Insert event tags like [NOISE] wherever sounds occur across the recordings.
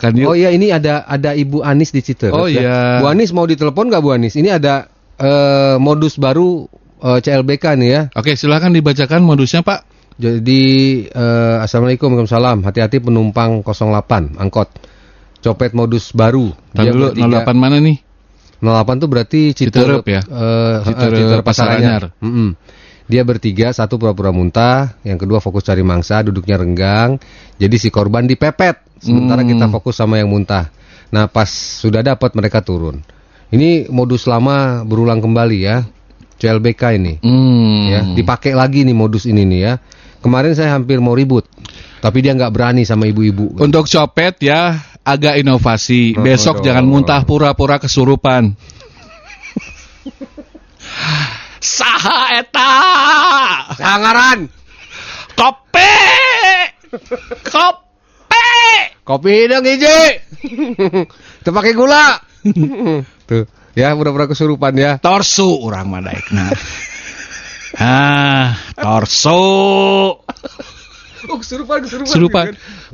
Kan. Oh iya ini ada ada Ibu Anis di Citerep. Oh, ya. iya. Bu Anis mau ditelepon nggak Bu Anis? Ini ada eh, modus baru eh, CLBK nih ya. Oke, silakan dibacakan modusnya, Pak. Jadi eh, Assalamualaikum Waalaikumsalam. Hati-hati penumpang 08 angkot. Copet modus baru. Dia dulu bertiga- 08 mana nih? 08 tuh berarti Citerep ya? Eh, Citerep eh, Citerep Pasar Anyar. Anyar. Mm-mm. Dia bertiga, satu pura-pura muntah, yang kedua fokus cari mangsa, duduknya renggang. Jadi si korban dipepet, sementara Hmm. kita fokus sama yang muntah. Nah pas sudah dapat mereka turun. Ini modus lama berulang kembali ya, CLBK ini. Hmm. Ya, dipakai lagi nih modus ini nih ya. Kemarin saya hampir mau ribut, tapi dia nggak berani sama ibu-ibu. Untuk copet ya agak inovasi. Oh, Besok dong. jangan muntah pura-pura kesurupan. Saha eta? Sangaran, Kopi. Kopi. kopi dong hiji. Itu pakai gula. Tuh, ya pura-pura kesurupan ya. Torsu orang madaikna. Ah, torso. Oh, kesurupan, kesurupan. Serupa.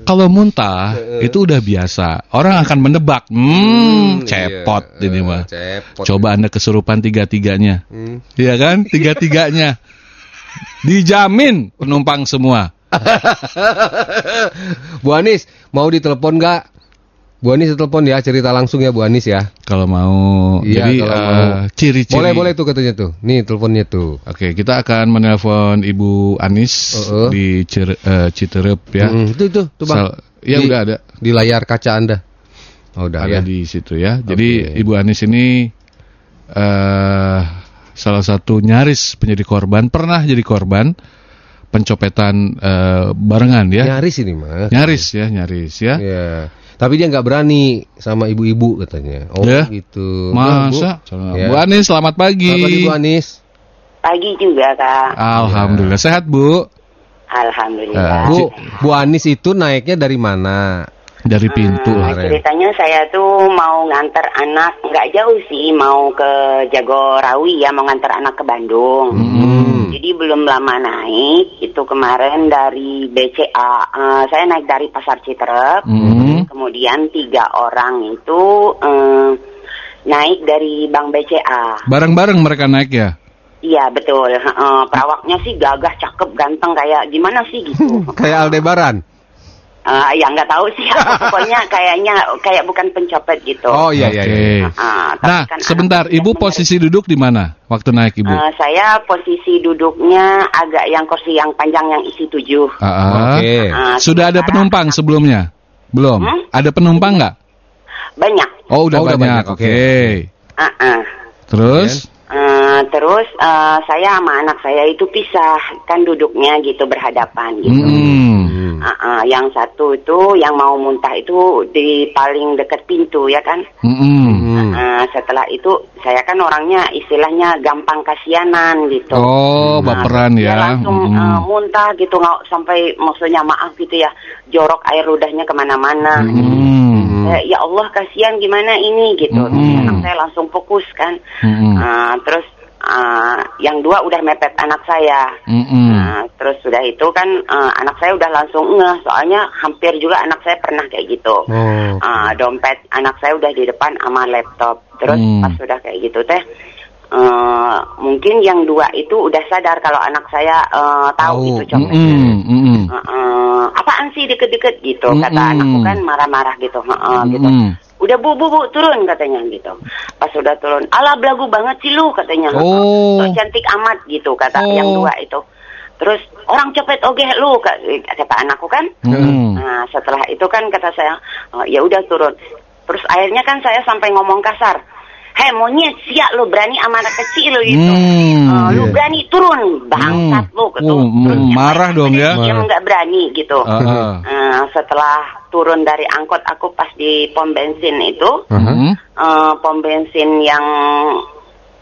Kalau muntah itu udah biasa. Orang akan menebak. Hmm, cepot iya, ini mah. Cepot. Coba anda kesurupan tiga-tiganya. Hmm. Iya kan? Tiga-tiganya. Dijamin penumpang semua. [LAUGHS] Bu Anis, mau ditelepon nggak? Bu Anis telepon ya, cerita langsung ya Bu Anis ya. Kalau mau. Iya, jadi kalau eh, mau. ciri-ciri. Boleh, boleh tuh katanya tuh. Nih teleponnya tuh. Oke, kita akan menelpon Ibu Anis Uh-uh. di Cer- eh, Citerep ya. Hmm, itu itu tuh Bang. Sal- ya Di- udah ada. Di layar kaca Anda. Oh, udah ada ya. di situ ya. Jadi. Ibu Anis ini eh salah satu nyaris menjadi korban, pernah jadi korban pencopetan eh, barengan ya. Nyaris ini mah. Nyaris ya, nyaris ya. Ya. Tapi dia nggak berani sama ibu-ibu katanya. Oh Ya. gitu. Masa? Nah, Bu. Ya. Bu Anis, selamat pagi. Selamat pagi Bu Anis. Pagi juga kak. Alhamdulillah sehat Bu. Alhamdulillah. Bu, Bu Anis itu naiknya dari mana? Dari pintu. Hmm, ceritanya saya tuh mau ngantar anak nggak jauh sih mau ke Jagorawi ya mau ngantar anak ke Bandung. Hmm. Jadi belum lama naik itu kemarin dari BCA eh, saya naik dari Pasar Citerep. Hmm. Kemudian tiga orang itu eh, naik dari Bank BCA. Bareng-bareng mereka naik ya. Iya betul. Heeh, perawaknya sih gagah, cakep, ganteng kayak gimana sih gitu. [LAUGHS] Kayak Aldebaran. Eh, ya nggak tahu sih, [LAUGHS] pokoknya kayaknya kayak bukan pencopet gitu. Oh iya iya. Oke. iya. Tapi Nah, kan sebentar, Ibu saya posisi duduk di mana waktu naik Ibu? Eh, saya posisi duduknya agak yang kursi yang panjang yang isi tujuh. Ah. Oke. Ah, Sudah ada penumpang sebelumnya? Belum. Hmm? Ada penumpang nggak? Banyak. Oh, udah Oh, banyak. banyak, Oke. oke. Ah, ah. Terus? Eh, terus eh, saya sama anak saya itu pisah kan duduknya gitu berhadapan gitu. Hmm. Hmm. Ah, ah. yang satu itu yang mau muntah itu di paling dekat pintu ya kan. Hmm. Hmm. Eh, setelah itu saya kan orangnya istilahnya gampang kasianan gitu. Oh, Nah, baperan dia ya. langsung Hmm. eh, muntah gitu nggak sampai maksudnya maaf gitu ya jorok air ludahnya ke mana-mana. Hmm. Eh, ya Allah kasihan gimana ini gitu. Hmm. Anak saya langsung fokus kan. Hmm. Eh, terus eh, yang dua udah mepet anak saya. Hmm. Nah, terus sudah itu kan eh, anak saya udah langsung ngeh soalnya hampir juga anak saya pernah kayak gitu. Oh. Ah, dompet anak saya udah di depan sama laptop. Terus Hmm. pas sudah kayak gitu teh, eh, mungkin yang dua itu udah sadar kalau anak saya eh, tahu Tahu. itu copet. Hmm. Hmm. Eh, eh, apaan sih deket-deket gitu kata Mm-mm. anakku kan marah-marah gitu, Heeh, gitu. Hmm. Udah bu bu bu turun katanya gitu. Pas sudah turun, alah belagu banget sih lu katanya. Oh. Sok cantik amat gitu kata Oh. yang dua itu. Terus orang copet oge lu ka- kata anakku kan. Hmm. Nah setelah itu kan kata saya "Oh, ya udah turun. Terus akhirnya kan saya sampai ngomong kasar. Hei monyet siap lu berani sama anak kecil lu gitu. Hmm. Eh, lu Iya. berani turun bangsat Hmm. lu gitu. Oh, Terus yang marah dong dia- ya. Dia Marah. nggak berani gitu. Ah, ah. Eh, setelah turun dari angkot aku pas di pom bensin itu, Hmm. eh, pom bensin yang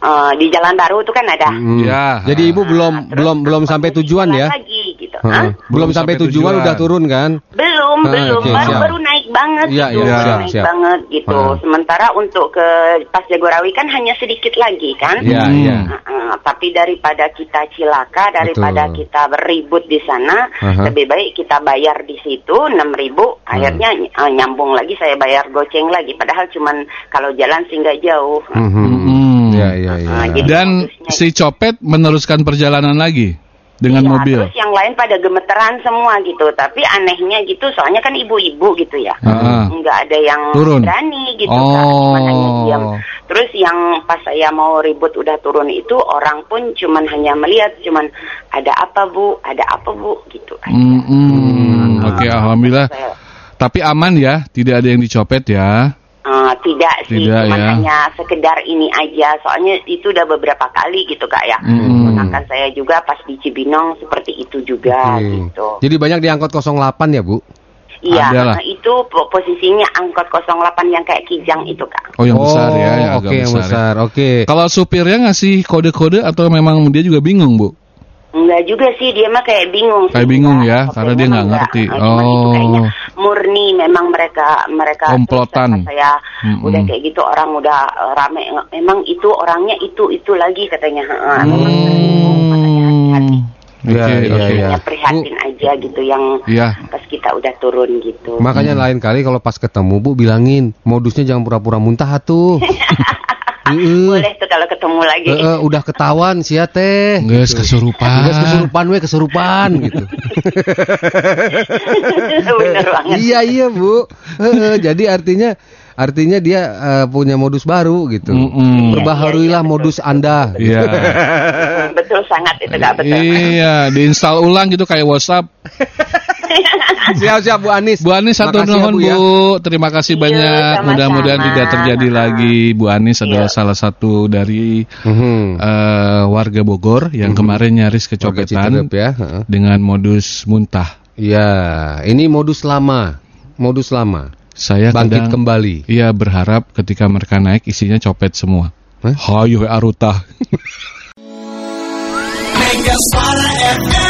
eh, di Jalan Baru itu kan ada. Hmm. Ya. Jadi ibu belum terus belum belum pom sampai tujuan ya? Lagi gitu. Heeh. Hah? Belum sampai tujuan udah turun kan? Belum, Ah, belum. oke, baru siap. baru naik banget Iya, gitu, iya, udah siap, naik siap. banget gitu. Ah. Sementara untuk ke pas Jagorawi kan hanya sedikit lagi kan. Iya, Hmm. iya. Heeh, tapi daripada kita cilaka, daripada Betul. kita beribut di sana, Aha. lebih baik kita bayar di situ 6.000 akhirnya eh, nyambung lagi saya bayar goceng lagi. Padahal cuman kalau jalan sih nggak jauh. Hmm. Iya, iya, iya. Ah, jadi- Dan si copet meneruskan perjalanan lagi dengan Iya, mobil. Terus yang lain pada gemeteran semua gitu. Tapi anehnya gitu, soalnya kan ibu-ibu gitu ya. Ah. Nggak ada yang Turun. berani gitu Oh. Hanya diam. Terus yang pas saya mau ribut udah turun itu orang pun cuman hanya melihat, cuman ada apa bu, ada apa bu gitu. aja. Hmm, hmm. Oke, alhamdulillah. Saya- Tapi aman ya, tidak ada yang dicopet ya. Eh, tidak sih, Tidak, cuman ya. hanya sekedar ini aja. Soalnya itu udah beberapa kali gitu kak ya. Hmm. Gunakan saya juga pas di Cibinong seperti itu juga Oke. gitu. Jadi banyak di angkot 08 ya, Bu? Iya, nah, itu po- posisinya angkot 08 yang kayak kijang itu kak. Oh, yang besar ya, yang agak Oke, yang besar. ya. besar. Oke. Kalau supirnya ngasih kode-kode atau memang dia juga bingung, Bu? Enggak juga sih, dia mah kayak bingung. sih. Kayak bingung ya, tapi karena dia nggak ngerti. enggak. Cuman itu Oh. kayaknya murni memang mereka mereka Komplotan. saya Mm-mm. udah kayak gitu orang udah eh, rame memang itu orangnya itu itu lagi katanya. Heeh, memang. Hmm. Oke, Iya, iya, iya. Hanya prihatin aja gitu yang Iya. pas kita udah turun gitu. Makanya lain kali kalau pas ketemu Bu bilangin modusnya jangan pura-pura muntah tuh. [LAUGHS] Heeh. Boleh tuh kalau ketemu lagi. Heeh, udah ketahuan sia teh. Guys, kesurupan. Guys kesurupan we kesurupan gitu. [LAUGHS] Bener banget. iya iya Bu. Heeh, jadi artinya artinya dia eh, punya modus baru gitu. Mm-mm. Perbaharuilah modus Anda. Iya. [LAUGHS] betul sangat itu kak betul. Iya, diinstal ulang gitu kayak WhatsApp. [LAUGHS] [LAUGHS] Siap siap Bu Anis. Bu Anis satu Makasih ya, nuhun Bu, Bu, ya. terima kasih Iya, banyak. Mudah-mudahan tidak terjadi lagi. Bu Anis adalah Iya. salah satu dari Mhm. eh, warga Bogor yang kemarin nyaris kecopetan ya. dengan modus muntah. Iya, ini modus lama. Modus lama. Saya Bangkit kadang kembali. Iya berharap ketika mereka naik isinya copet semua. Hah? Hayu Aruta. [LAUGHS] Mega Suara FM